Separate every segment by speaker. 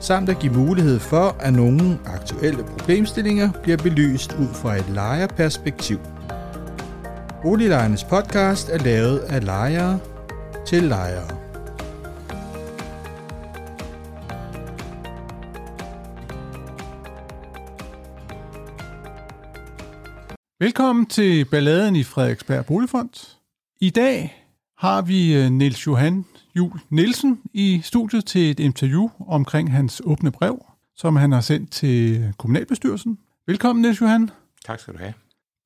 Speaker 1: samt at give mulighed for, at nogle aktuelle problemstillinger bliver belyst ud fra et lejerperspektiv. Boliglejernes podcast er lavet af lejere til lejere.
Speaker 2: Velkommen til balladen i Frederiksberg Boligfond. I dag har vi øh, Niels Johan Jul Nielsen i studiet til et interview omkring hans åbne brev, som han har sendt til kommunalbestyrelsen. Velkommen, Niels Johan.
Speaker 3: Tak skal du have.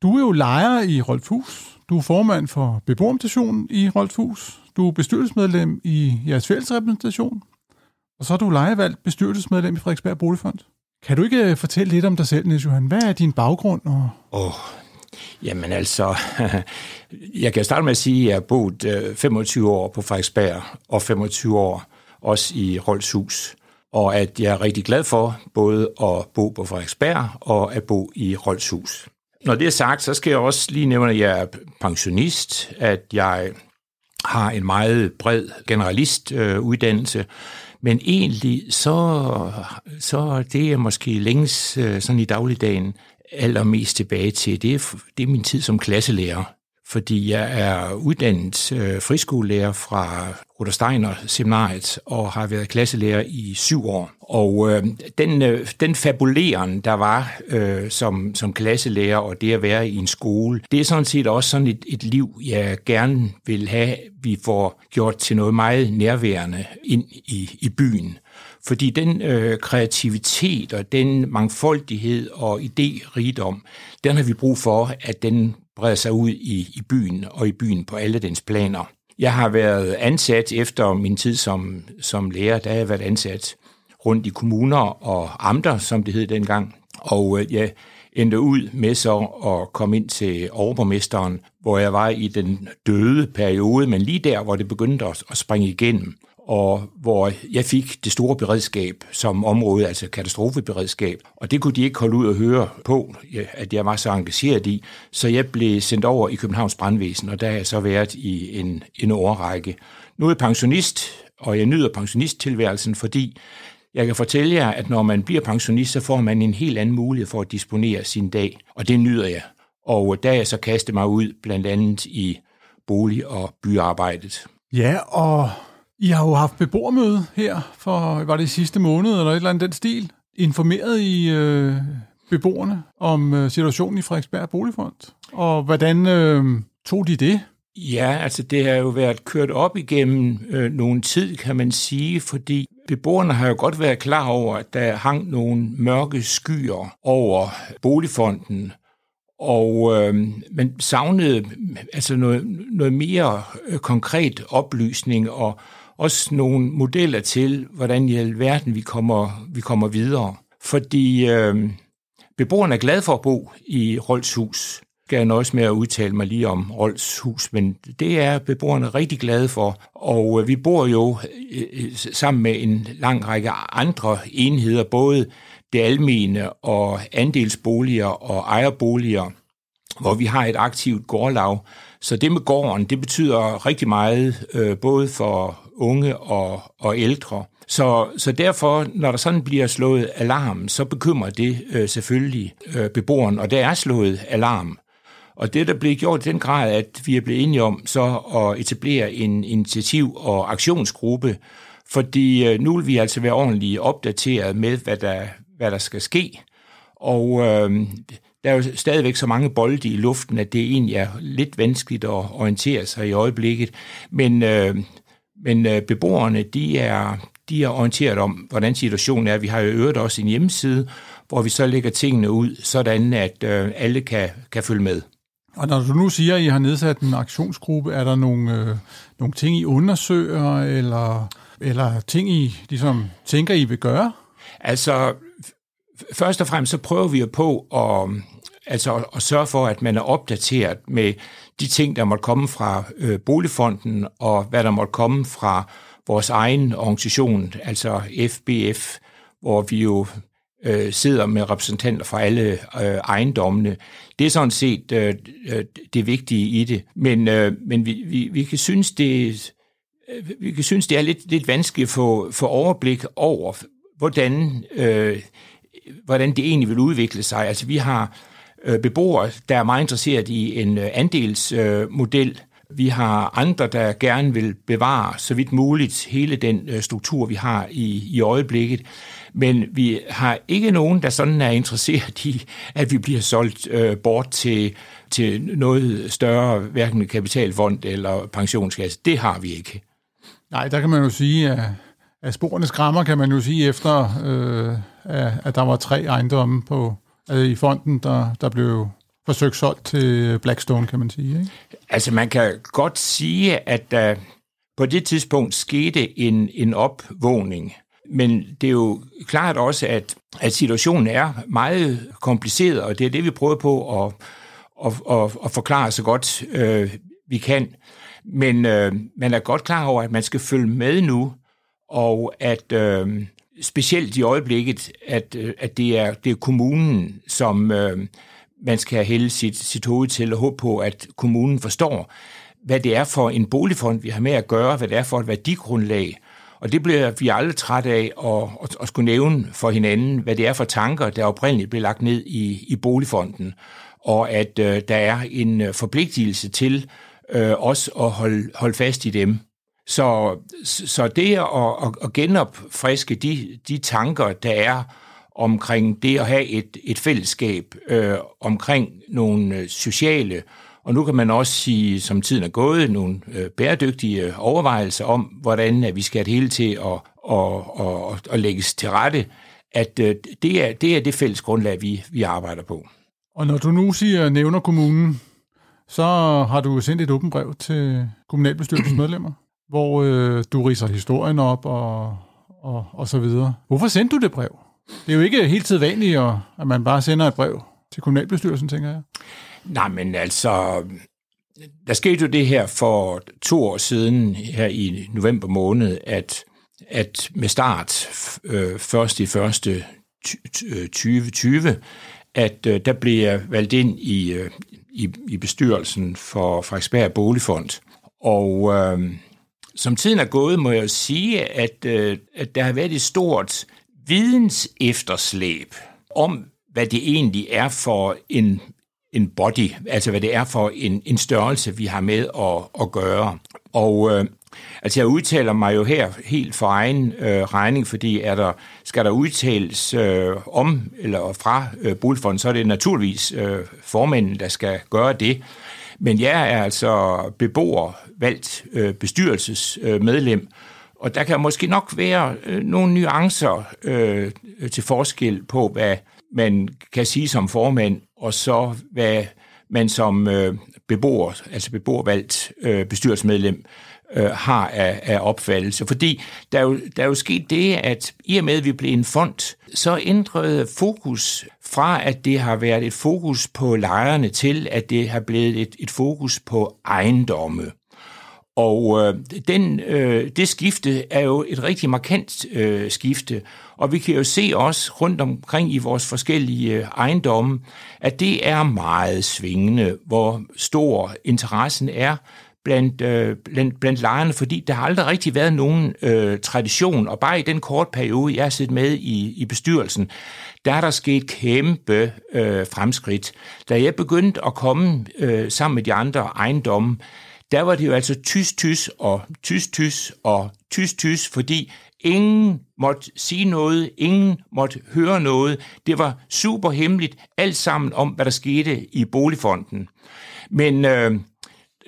Speaker 2: Du er jo lejer i Rolfhus. Du er formand for beboermentationen i Rolfhus. Du er bestyrelsesmedlem i jeres fællesrepræsentation. Og så er du lejevalgt bestyrelsesmedlem i Frederiksberg Boligfond. Kan du ikke fortælle lidt om dig selv, Niels Johan? Hvad er din baggrund? Og...
Speaker 3: Oh, Jamen altså, jeg kan starte med at sige, at jeg har boet øh, 25 år på Frederiksberg og 25 år også i Rolshus. Og at jeg er rigtig glad for både at bo på Frederiksberg og at bo i Rolshus. Når det er sagt, så skal jeg også lige nævne, at jeg er pensionist, at jeg har en meget bred generalistuddannelse, men egentlig så, så det er måske længes øh, sådan i dagligdagen allermest tilbage til, det er, det er min tid som klasselærer. Fordi jeg er uddannet øh, friskolelærer fra Rudolf Steiner Seminariet og har været klasselærer i syv år. Og øh, den, øh, den fabuleren, der var øh, som, som klasselærer og det at være i en skole, det er sådan set også sådan et, et liv, jeg gerne vil have, vi får gjort til noget meget nærværende ind i, i byen. Fordi den øh, kreativitet og den mangfoldighed og idérigdom, den har vi brug for, at den breder sig ud i, i byen og i byen på alle dens planer. Jeg har været ansat efter min tid som, som lærer, der har jeg været ansat rundt i kommuner og amter, som det hed dengang. Og øh, jeg endte ud med så at komme ind til overborgmesteren, hvor jeg var i den døde periode, men lige der, hvor det begyndte at springe igennem og hvor jeg fik det store beredskab som område, altså katastrofeberedskab. Og det kunne de ikke holde ud at høre på, at jeg var så engageret i. Så jeg blev sendt over i Københavns Brandvæsen, og der har jeg så været i en, en årrække. Nu er jeg pensionist, og jeg nyder pensionisttilværelsen, fordi jeg kan fortælle jer, at når man bliver pensionist, så får man en helt anden mulighed for at disponere sin dag, og det nyder jeg. Og der jeg så kastet mig ud, blandt andet i bolig- og byarbejdet.
Speaker 2: Ja, og i har jo haft beboermøde her for, var det sidste måned, eller et eller andet den stil. Informeret i øh, beboerne om øh, situationen i Frederiksberg Boligfond. Og hvordan øh, tog de det?
Speaker 3: Ja, altså det har jo været kørt op igennem øh, nogen tid, kan man sige, fordi beboerne har jo godt været klar over, at der hang nogle mørke skyer over boligfonden, og øh, man savnede altså noget, noget mere øh, konkret oplysning og, også nogle modeller til, hvordan i alverden vi kommer, vi kommer videre. Fordi øh, beboerne er glade for at bo i Rolshus. Skal jeg nøjes med at udtale mig lige om Rolshus, men det er beboerne rigtig glade for. Og øh, vi bor jo øh, sammen med en lang række andre enheder, både det almene og andelsboliger og ejerboliger, hvor vi har et aktivt gårdlag. Så det med gården, det betyder rigtig meget, øh, både for unge og, og ældre. Så, så derfor, når der sådan bliver slået alarm, så bekymrer det øh, selvfølgelig øh, beboeren, og der er slået alarm. Og det, der blev gjort i den grad, at vi er blevet enige om så at etablere en initiativ- og aktionsgruppe, fordi øh, nu vil vi altså være ordentligt opdateret med, hvad der, hvad der skal ske. Og øh, der er jo stadigvæk så mange bolde i luften, at det egentlig er lidt vanskeligt at orientere sig i øjeblikket. Men øh, men øh, beboerne, de er, de er orienteret om, hvordan situationen er. Vi har jo øvrigt også en hjemmeside, hvor vi så lægger tingene ud, sådan at øh, alle kan, kan følge med.
Speaker 2: Og når du nu siger, at I har nedsat en aktionsgruppe, er der nogle, øh, nogle ting, I undersøger, eller, eller ting, I ligesom tænker, I vil gøre?
Speaker 3: Altså, først og fremmest så prøver vi jo på at, altså at, at sørge for, at man er opdateret med de ting, der måtte komme fra øh, Boligfonden, og hvad der måtte komme fra vores egen organisation, altså FBF, hvor vi jo øh, sidder med repræsentanter fra alle øh, ejendommene. Det er sådan set øh, øh det vigtige i det. Men, øh, men vi, vi, vi kan synes, det, øh, vi kan synes, det er lidt, lidt vanskeligt at få, få overblik over, hvordan, øh, hvordan det egentlig vil udvikle sig. Altså vi har øh, Øh, beboere, der er meget interesseret i en øh, andelsmodel, øh, vi har andre, der gerne vil bevare så vidt muligt hele den øh, struktur, vi har i, i øjeblikket. Men vi har ikke nogen, der sådan er interesseret i, at vi bliver solgt øh, bort til, til noget større, hverken kapitalfond eller pensionskasse. Det har vi ikke.
Speaker 2: Nej, der kan man jo sige, at, at sporene skræmmer, kan man jo sige, efter øh, at der var tre ejendomme på, øh, i fonden, der, der blev forsøgt solgt til Blackstone, kan man sige. Ikke?
Speaker 3: Altså man kan godt sige, at der på det tidspunkt skete en, en opvågning. Men det er jo klart også, at, at situationen er meget kompliceret, og det er det, vi prøver på at, at, at, at forklare så godt øh, vi kan. Men øh, man er godt klar over, at man skal følge med nu, og at øh, specielt i øjeblikket, at, øh, at det, er, det er kommunen, som, øh, man skal hælde sit, sit hoved til og håbe på, at kommunen forstår, hvad det er for en boligfond, vi har med at gøre, hvad det er for et værdigrundlag. Og det bliver vi aldrig træt af at, at, at skulle nævne for hinanden, hvad det er for tanker, der oprindeligt blev lagt ned i, i boligfonden, og at øh, der er en øh, forpligtelse til øh, også at holde, holde fast i dem. Så, så det at, at, at genopfriske de, de tanker, der er omkring det at have et, et fællesskab, øh, omkring nogle øh, sociale, og nu kan man også sige, som tiden er gået, nogle øh, bæredygtige overvejelser om, hvordan at vi skal have det hele til at, at, at, at lægges til rette, at øh, det, er, det er det fælles grundlag, vi, vi arbejder på.
Speaker 2: Og når du nu siger, nævner kommunen, så har du sendt et åbent brev til kommunalbestyrelsens medlemmer, hvor øh, du riser historien op og, og, og så videre. Hvorfor sendte du det brev? Det er jo ikke helt sædvanligt, at man bare sender et brev til kommunalbestyrelsen, tænker jeg.
Speaker 3: Nej, men altså, der skete jo det her for to år siden, her i november måned, at, at med start øh, først i første 2020, øh, at øh, der blev jeg valgt ind i, øh, i, i bestyrelsen for Frederiksberg Boligfond. Og øh, som tiden er gået, må jeg sige, at, øh, at der har været et stort videns efterslæb om, hvad det egentlig er for en, en body, altså hvad det er for en, en størrelse, vi har med at, at gøre. Og øh, altså jeg udtaler mig jo her helt for egen øh, regning, fordi er der, skal der udtales øh, om eller fra øh, Boligfonden, så er det naturligvis øh, formanden, der skal gøre det. Men jeg er altså beboer, valgt øh, bestyrelsesmedlem, øh, og der kan måske nok være øh, nogle nuancer øh, til forskel på, hvad man kan sige som formand, og så hvad man som øh, beboer, altså beboervalgt øh, bestyrelsesmedlem, øh, Øh, har af, af opfattelse. Fordi der er, jo, der er jo sket det, at i og med, at vi blev en fond, så ændrede fokus fra, at det har været et fokus på lejerne, til at det har blevet et, et fokus på ejendomme. Og øh, den, øh, det skifte er jo et rigtig markant øh, skifte, og vi kan jo se også rundt omkring i vores forskellige øh, ejendomme, at det er meget svingende, hvor stor interessen er blandt, øh, blandt, blandt lejerne, fordi der har aldrig rigtig været nogen øh, tradition, og bare i den kort periode, jeg har siddet med i, i bestyrelsen, der er der sket kæmpe øh, fremskridt. Da jeg begyndte at komme øh, sammen med de andre ejendomme, der var det jo altså tys-tys og tys-tys og tys-tys, fordi ingen måtte sige noget, ingen måtte høre noget. Det var super hemmeligt, alt sammen om, hvad der skete i boligfonden. Men øh,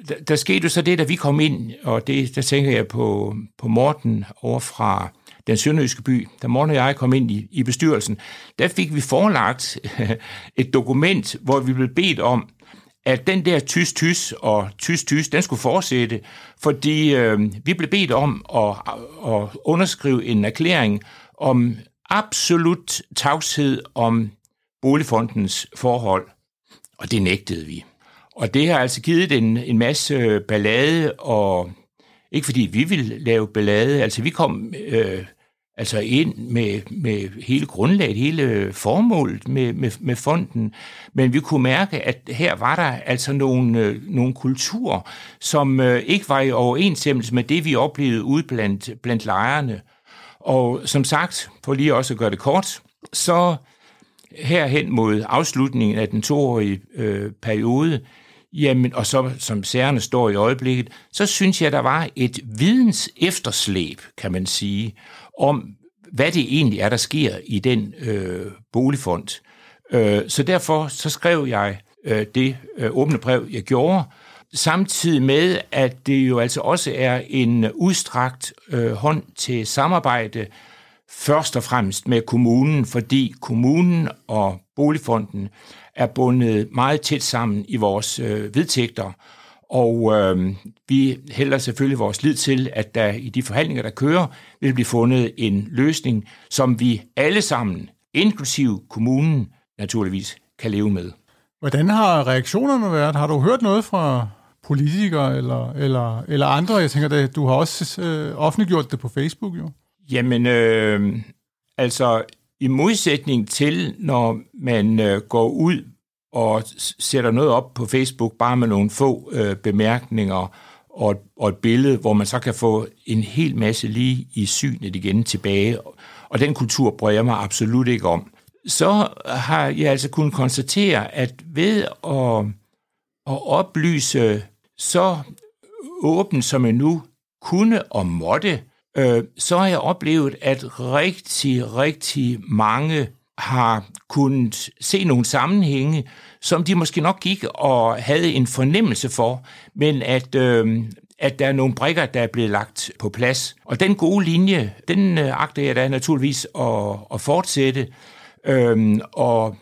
Speaker 3: der, der skete jo så det, da vi kom ind, og det, der tænker jeg på, på Morten over fra den sønderjyske by, da Morten og jeg kom ind i, i bestyrelsen, der fik vi forelagt et dokument, hvor vi blev bedt om at den der tys-tys og tys-tys, den skulle fortsætte, fordi øh, vi blev bedt om at, at underskrive en erklæring om absolut tavshed om boligfondens forhold, og det nægtede vi. Og det har altså givet en, en masse øh, ballade, og ikke fordi vi ville lave ballade, altså vi kom øh, altså ind med, med hele grundlaget, hele formålet med, med, med fonden, men vi kunne mærke, at her var der altså nogle, øh, nogle kulturer, som øh, ikke var i overensstemmelse med det, vi oplevede ude blandt, blandt lejerne. Og som sagt, for lige også at gøre det kort, så herhen mod afslutningen af den toårige øh, periode, jamen, og så som særerne står i øjeblikket, så synes jeg, der var et videns efterslæb, kan man sige, om hvad det egentlig er, der sker i den øh, boligfond. Øh, så derfor så skrev jeg øh, det øh, åbne brev, jeg gjorde, samtidig med, at det jo altså også er en udstrakt øh, hånd til samarbejde, først og fremmest med kommunen, fordi kommunen og boligfonden er bundet meget tæt sammen i vores øh, vedtægter, og øh, vi hælder selvfølgelig vores lid til, at der i de forhandlinger, der kører, vil blive fundet en løsning, som vi alle sammen, inklusiv kommunen, naturligvis kan leve med.
Speaker 2: Hvordan har reaktionerne været? Har du hørt noget fra politikere eller, eller, eller andre? Jeg tænker, at du har også øh, offentliggjort det på Facebook, jo.
Speaker 3: Jamen, øh, altså, i modsætning til, når man øh, går ud og sætter noget op på Facebook bare med nogle få øh, bemærkninger og et, og et billede, hvor man så kan få en hel masse lige i synet igen tilbage. Og den kultur brød jeg mig absolut ikke om. Så har jeg altså kunnet konstatere, at ved at, at oplyse så åbent, som jeg nu kunne og måtte, øh, så har jeg oplevet, at rigtig, rigtig mange har kunnet se nogle sammenhænge, som de måske nok gik og havde en fornemmelse for, men at, øh, at der er nogle brikker, der er blevet lagt på plads. Og den gode linje, den øh, agter jeg da naturligvis at, at fortsætte, øh, og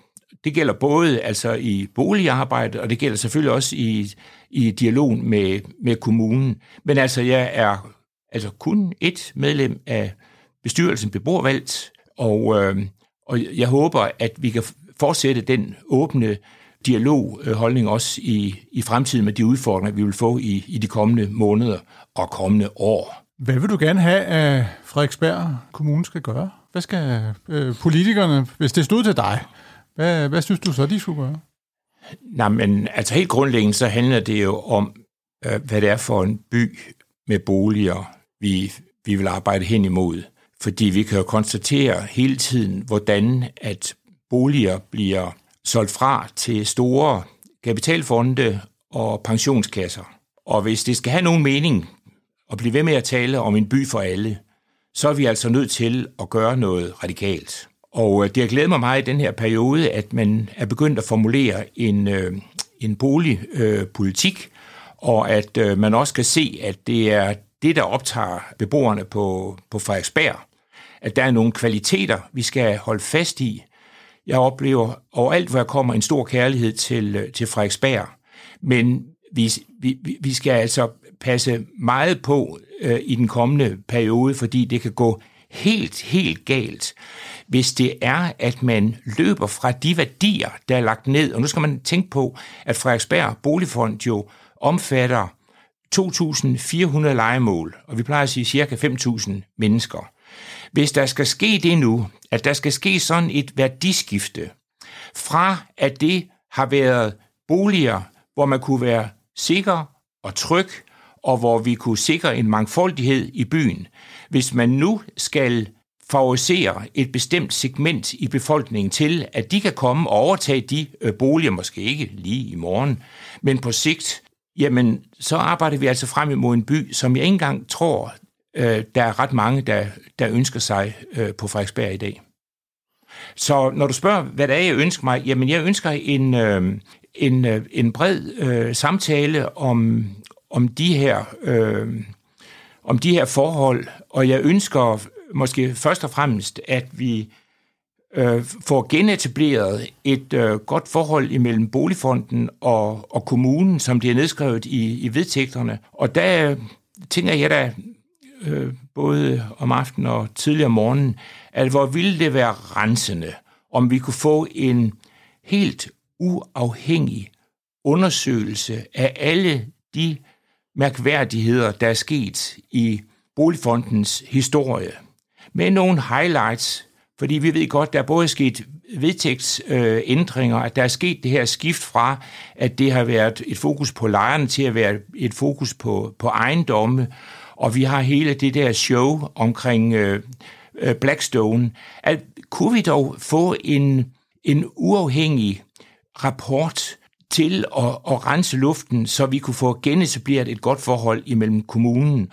Speaker 3: det gælder både altså i boligarbejdet, og det gælder selvfølgelig også i, i dialog med, med kommunen. Men altså, jeg er altså kun et medlem af bestyrelsen beboervalgt, og, øh, og jeg håber, at vi kan fortsætte den åbne dialogholdning også i, i fremtiden med de udfordringer, vi vil få i, i de kommende måneder og kommende år.
Speaker 2: Hvad vil du gerne have, at Frederiksberg Kommune skal gøre? Hvad skal øh, politikerne, hvis det stod til dig, hvad, hvad synes du så, de skulle gøre?
Speaker 3: Nej, men altså helt grundlæggende, så handler det jo om, øh, hvad det er for en by med boliger, vi, vi vil arbejde hen imod. Fordi vi kan jo konstatere hele tiden, hvordan at boliger bliver solgt fra til store kapitalfonde og pensionskasser. Og hvis det skal have nogen mening at blive ved med at tale om en by for alle, så er vi altså nødt til at gøre noget radikalt. Og øh, det har glædet mig meget i den her periode, at man er begyndt at formulere en, øh, en boligpolitik, øh, og at man også kan se, at det er det, der optager beboerne på, på Frederiksberg. At der er nogle kvaliteter, vi skal holde fast i, jeg oplever overalt, hvor jeg kommer, en stor kærlighed til, til Frederiksberg. Men vi, vi, vi skal altså passe meget på øh, i den kommende periode, fordi det kan gå helt, helt galt, hvis det er, at man løber fra de værdier, der er lagt ned. Og nu skal man tænke på, at Frederiksberg Boligfond jo omfatter 2.400 legemål, og vi plejer at sige cirka 5.000 mennesker. Hvis der skal ske det nu, at der skal ske sådan et værdiskifte fra, at det har været boliger, hvor man kunne være sikker og tryg, og hvor vi kunne sikre en mangfoldighed i byen. Hvis man nu skal favorisere et bestemt segment i befolkningen til, at de kan komme og overtage de øh, boliger, måske ikke lige i morgen, men på sigt, jamen så arbejder vi altså frem imod en by, som jeg ikke engang tror, øh, der er ret mange, der, der ønsker sig øh, på Frederiksberg i dag. Så når du spørger, hvad det er, jeg ønsker mig, jamen jeg ønsker en, øh, en, øh, en bred øh, samtale om, om, de her, øh, om de her forhold, og jeg ønsker måske først og fremmest, at vi øh, får genetableret et øh, godt forhold imellem boligfonden og, og kommunen, som det er nedskrevet i, i vedtægterne. Og der øh, tænker jeg da øh, både om aftenen og tidligere om morgenen, at hvor ville det være rensende, om vi kunne få en helt uafhængig undersøgelse af alle de mærkværdigheder, der er sket i Boligfondens historie, med nogle highlights, fordi vi ved godt, der er både sket vedtægtsændringer, at der er sket det her skift fra, at det har været et fokus på lejerne til at være et fokus på, på ejendomme, og vi har hele det der show omkring øh, øh Blackstone. At, kunne vi dog få en, en uafhængig rapport til at, at rense luften, så vi kunne få genetableret et godt forhold imellem kommunen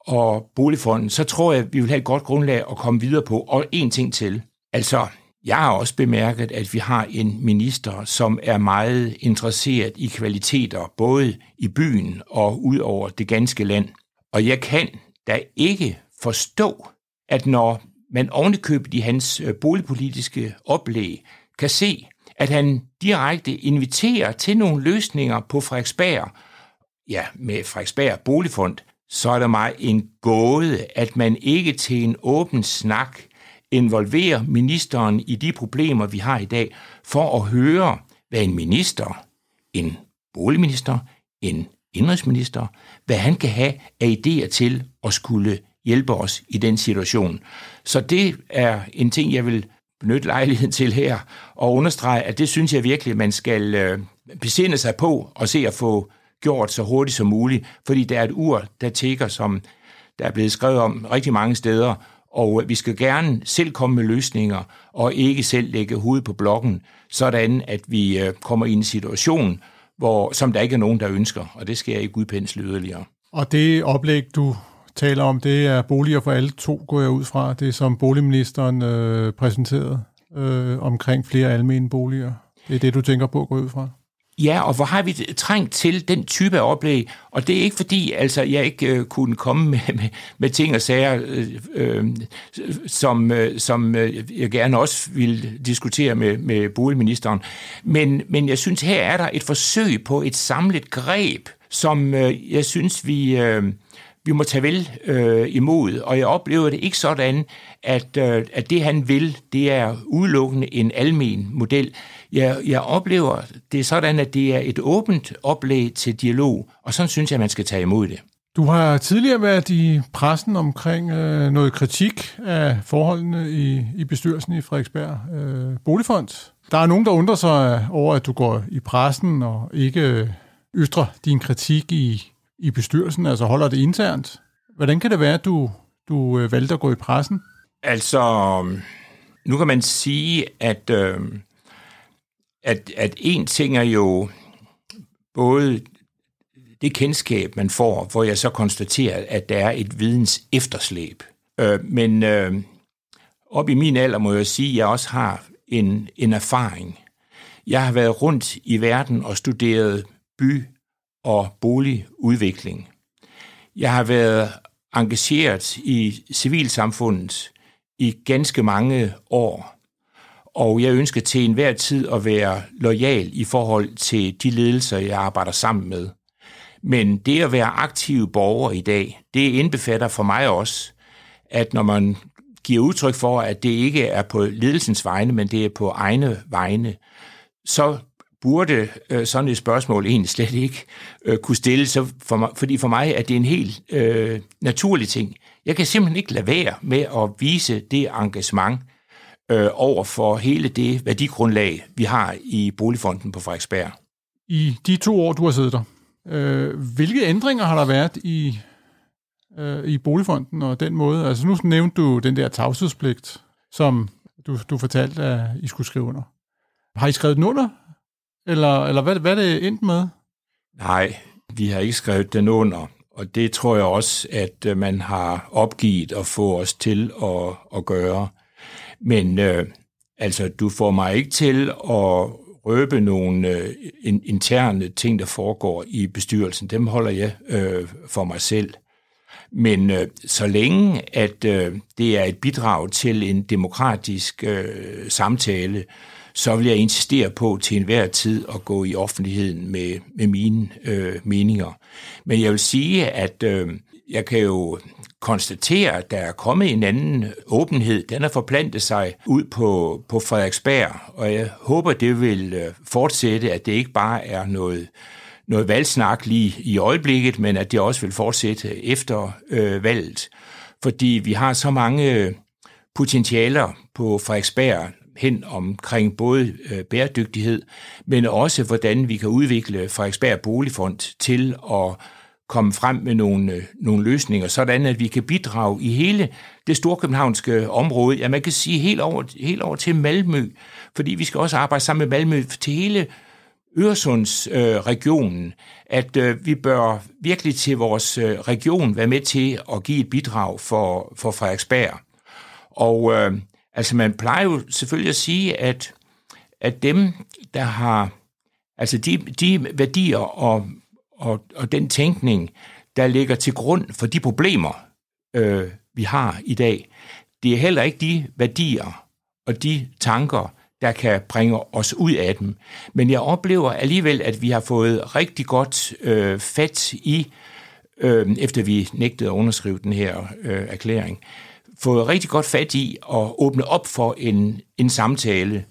Speaker 3: og boligfonden, så tror jeg, at vi vil have et godt grundlag at komme videre på. Og en ting til. Altså, jeg har også bemærket, at vi har en minister, som er meget interesseret i kvaliteter, både i byen og ud over det ganske land. Og jeg kan da ikke forstå, at når man ovenikøbet i hans øh, boligpolitiske oplæg kan se, at han direkte inviterer til nogle løsninger på Frederiksberg, ja, med Frederiksberg Boligfond, så er der mig en gåde, at man ikke til en åben snak involverer ministeren i de problemer, vi har i dag, for at høre, hvad en minister, en boligminister, en indrigsminister, hvad han kan have af idéer til at skulle hjælpe os i den situation. Så det er en ting, jeg vil benytte lejligheden til her og understrege, at det synes jeg virkelig, man skal øh, besinde sig på og se at få gjort så hurtigt som muligt, fordi der er et ur, der tigger, som der er blevet skrevet om rigtig mange steder, og vi skal gerne selv komme med løsninger, og ikke selv lægge hovedet på blokken, sådan at vi øh, kommer i en situation, hvor, som der ikke er nogen, der ønsker, og det skal jeg ikke udpensle yderligere.
Speaker 2: Og det oplæg, du taler om, det er boliger for alle to, går jeg ud fra. Det som boligministeren øh, præsenterede øh, omkring flere almene boliger. Det er det, du tænker på, går ud fra?
Speaker 3: Ja, og hvor har vi trængt til den type af oplæg? Og det er ikke fordi, altså, jeg ikke øh, kunne komme med, med, med ting og sager, øh, øh, som, øh, som øh, jeg gerne også vil diskutere med, med boligministeren. Men, men jeg synes, her er der et forsøg på et samlet greb, som øh, jeg synes, vi... Øh, vi må tage vel øh, imod, og jeg oplever det ikke sådan, at, øh, at det han vil, det er udelukkende en almen model. Jeg, jeg oplever det sådan, at det er et åbent oplæg til dialog, og sådan synes jeg, man skal tage imod det.
Speaker 2: Du har tidligere været i pressen omkring øh, noget kritik af forholdene i, i bestyrelsen i Frederiksberg øh, Boligfond. Der er nogen, der undrer sig over, at du går i pressen og ikke øh, ytrer din kritik i, i bestyrelsen, altså holder det internt. Hvordan kan det være, at du, du øh, valgte at gå i pressen?
Speaker 3: Altså, nu kan man sige, at, øh, at, at en ting er jo både det kendskab, man får, hvor jeg så konstaterer, at der er et videns efterslæb. Øh, men øh, op i min alder må jeg sige, at jeg også har en, en erfaring. Jeg har været rundt i verden og studeret by- og boligudvikling. Jeg har været engageret i civilsamfundet i ganske mange år, og jeg ønsker til enhver tid at være lojal i forhold til de ledelser, jeg arbejder sammen med. Men det at være aktiv borger i dag, det indbefatter for mig også, at når man giver udtryk for, at det ikke er på ledelsens vegne, men det er på egne vegne, så burde øh, sådan et spørgsmål egentlig slet ikke øh, kunne stille, så for mig, fordi for mig er det en helt øh, naturlig ting. Jeg kan simpelthen ikke lade være med at vise det engagement øh, over for hele det værdigrundlag, vi har i Boligfonden på Frederiksberg.
Speaker 2: I de to år, du har siddet der, øh, hvilke ændringer har der været i, øh, i Boligfonden og den måde? Altså nu nævnte du den der tavshedspligt, som du, du fortalte, at I skulle skrive under. Har I skrevet den under? Eller, eller hvad, hvad er det endt med?
Speaker 3: Nej, vi har ikke skrevet den under. Og det tror jeg også, at øh, man har opgivet at få os til at, at gøre. Men øh, altså, du får mig ikke til at røbe nogle øh, interne ting, der foregår i bestyrelsen. Dem holder jeg øh, for mig selv. Men øh, så længe at øh, det er et bidrag til en demokratisk øh, samtale, så vil jeg insistere på til enhver tid at gå i offentligheden med, med mine øh, meninger. Men jeg vil sige, at øh, jeg kan jo konstatere, at der er kommet en anden åbenhed. Den har forplantet sig ud på, på Frederiksberg, og jeg håber, det vil øh, fortsætte, at det ikke bare er noget, noget valgsnak lige i øjeblikket, men at det også vil fortsætte efter øh, valget. Fordi vi har så mange øh, potentialer på Frederiksberg hen omkring både øh, bæredygtighed, men også hvordan vi kan udvikle Frederiksberg Boligfond til at komme frem med nogle, øh, nogle løsninger, sådan at vi kan bidrage i hele det storkøbenhavnske område. Ja, man kan sige helt over, helt over til Malmø, fordi vi skal også arbejde sammen med Malmø til hele Øresundsregionen, øh, at øh, vi bør virkelig til vores øh, region være med til at give et bidrag for, for Frederiksberg. Og øh, altså man plejer jo selvfølgelig at sige, at, at dem, der har altså de, de værdier og og, og den tænkning, der ligger til grund for de problemer, øh, vi har i dag, det er heller ikke de værdier og de tanker, der kan bringe os ud af dem. Men jeg oplever alligevel, at vi har fået rigtig godt øh, fat i, øh, efter vi nægtede at underskrive den her øh, erklæring, fået rigtig godt fat i og åbne op for en, en samtale,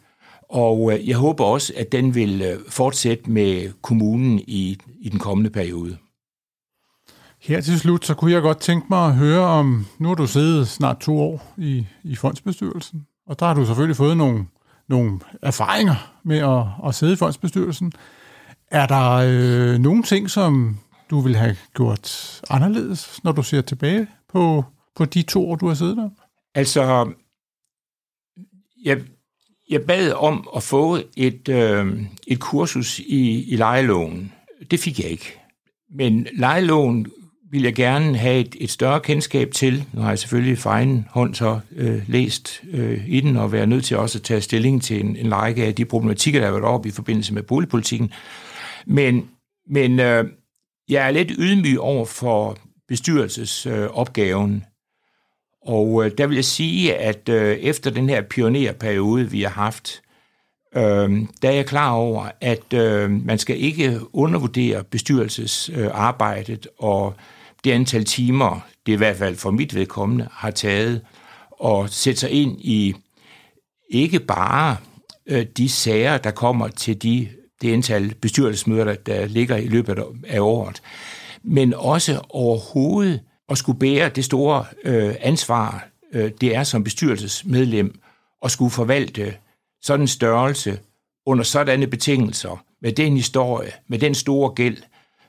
Speaker 3: og øh, jeg håber også, at den vil øh, fortsætte med kommunen i, i den kommende periode.
Speaker 2: Her til slut, så kunne jeg godt tænke mig at høre om, nu har du siddet snart to år i, i fondsbestyrelsen, og der har du selvfølgelig fået nogle, nogle erfaringer med at, at sidde i fondsbestyrelsen. Er der øh, nogle ting, som du vil have gjort anderledes, når du ser tilbage på, på de to år, du har siddet der?
Speaker 3: Altså, jeg, jeg bad om at få et, øh, et kursus i, i lejeloven. Det fik jeg ikke. Men lejeloven vil jeg gerne have et, et større kendskab til. Nu har jeg selvfølgelig for egen hånd så øh, læst øh, i den, og været nødt til også at tage stilling til en, en række af de problematikker, der har været op i forbindelse med boligpolitikken. Men, men øh, jeg er lidt ydmyg over for bestyrelsesopgaven. Øh, og øh, der vil jeg sige, at øh, efter den her pionerperiode, vi har haft, øh, der er jeg klar over, at øh, man skal ikke undervurdere bestyrelsesarbejdet øh, og det antal timer, det i hvert fald for mit vedkommende, har taget og sætte sig ind i ikke bare øh, de sager, der kommer til de, det antal bestyrelsesmøder, der ligger i løbet af året, men også overhovedet at skulle bære det store øh, ansvar, øh, det er som bestyrelsesmedlem, at skulle forvalte sådan en størrelse under sådanne betingelser, med den historie, med den store gæld,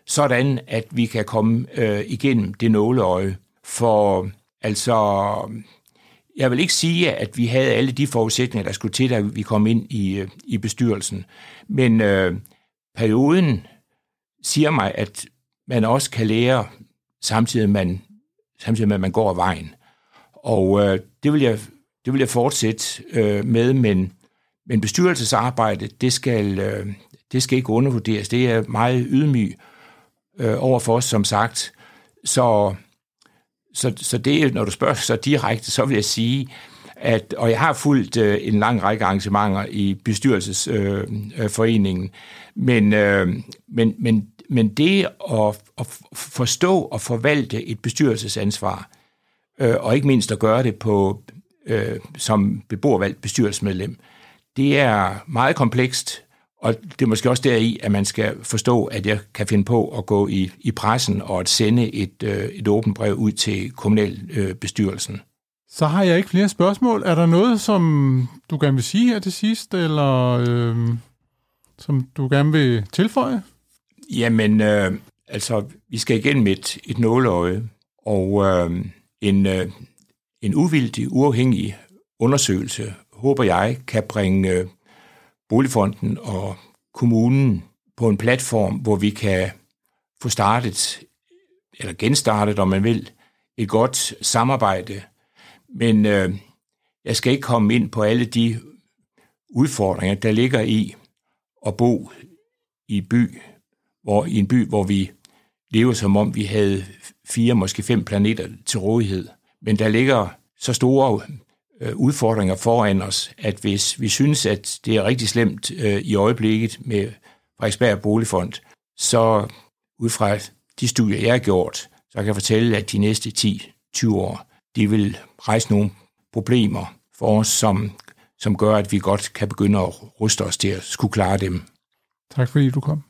Speaker 3: sådan at vi kan komme øh, igennem det nåleøje. For altså, jeg vil ikke sige, at vi havde alle de forudsætninger, der skulle til, da vi kom ind i, øh, i bestyrelsen. Men øh, perioden siger mig, at man også kan lære, samtidig man samtidig med, at man går af vejen. Og øh, det, vil jeg, det vil jeg fortsætte øh, med, men, men bestyrelsesarbejde, det skal, øh, det skal ikke undervurderes. Det er meget ydmyg øh, over for os, som sagt. Så, så, så det, når du spørger så direkte, så vil jeg sige, at, og jeg har fulgt øh, en lang række arrangementer i bestyrelsesforeningen, øh, øh, men, øh, men, men men det at, at forstå og forvalte et bestyrelsesansvar, øh, og ikke mindst at gøre det på øh, som beboervalgt bestyrelsesmedlem, det er meget komplekst, og det er måske også deri, at man skal forstå, at jeg kan finde på at gå i, i pressen og at sende et, øh, et åbent brev ud til kommunalbestyrelsen. Øh,
Speaker 2: Så har jeg ikke flere spørgsmål. Er der noget, som du gerne vil sige her til sidst, eller øh, som du gerne vil tilføje?
Speaker 3: Jamen, øh, altså, vi skal igennem et, et nåleøje, og øh, en, øh, en uvildig, uafhængig undersøgelse, håber jeg, kan bringe øh, Boligfonden og kommunen på en platform, hvor vi kan få startet, eller genstartet, om man vil, et godt samarbejde. Men øh, jeg skal ikke komme ind på alle de udfordringer, der ligger i at bo i by hvor, i en by, hvor vi lever som om vi havde fire, måske fem planeter til rådighed. Men der ligger så store øh, udfordringer foran os, at hvis vi synes, at det er rigtig slemt øh, i øjeblikket med Frederiksberg Boligfond, så ud fra de studier, jeg har gjort, så kan jeg fortælle, at de næste 10, 20 år, de vil rejse nogle problemer for os, som, som gør, at vi godt kan begynde at ruste os til at skulle klare dem.
Speaker 2: Tak fordi du kom.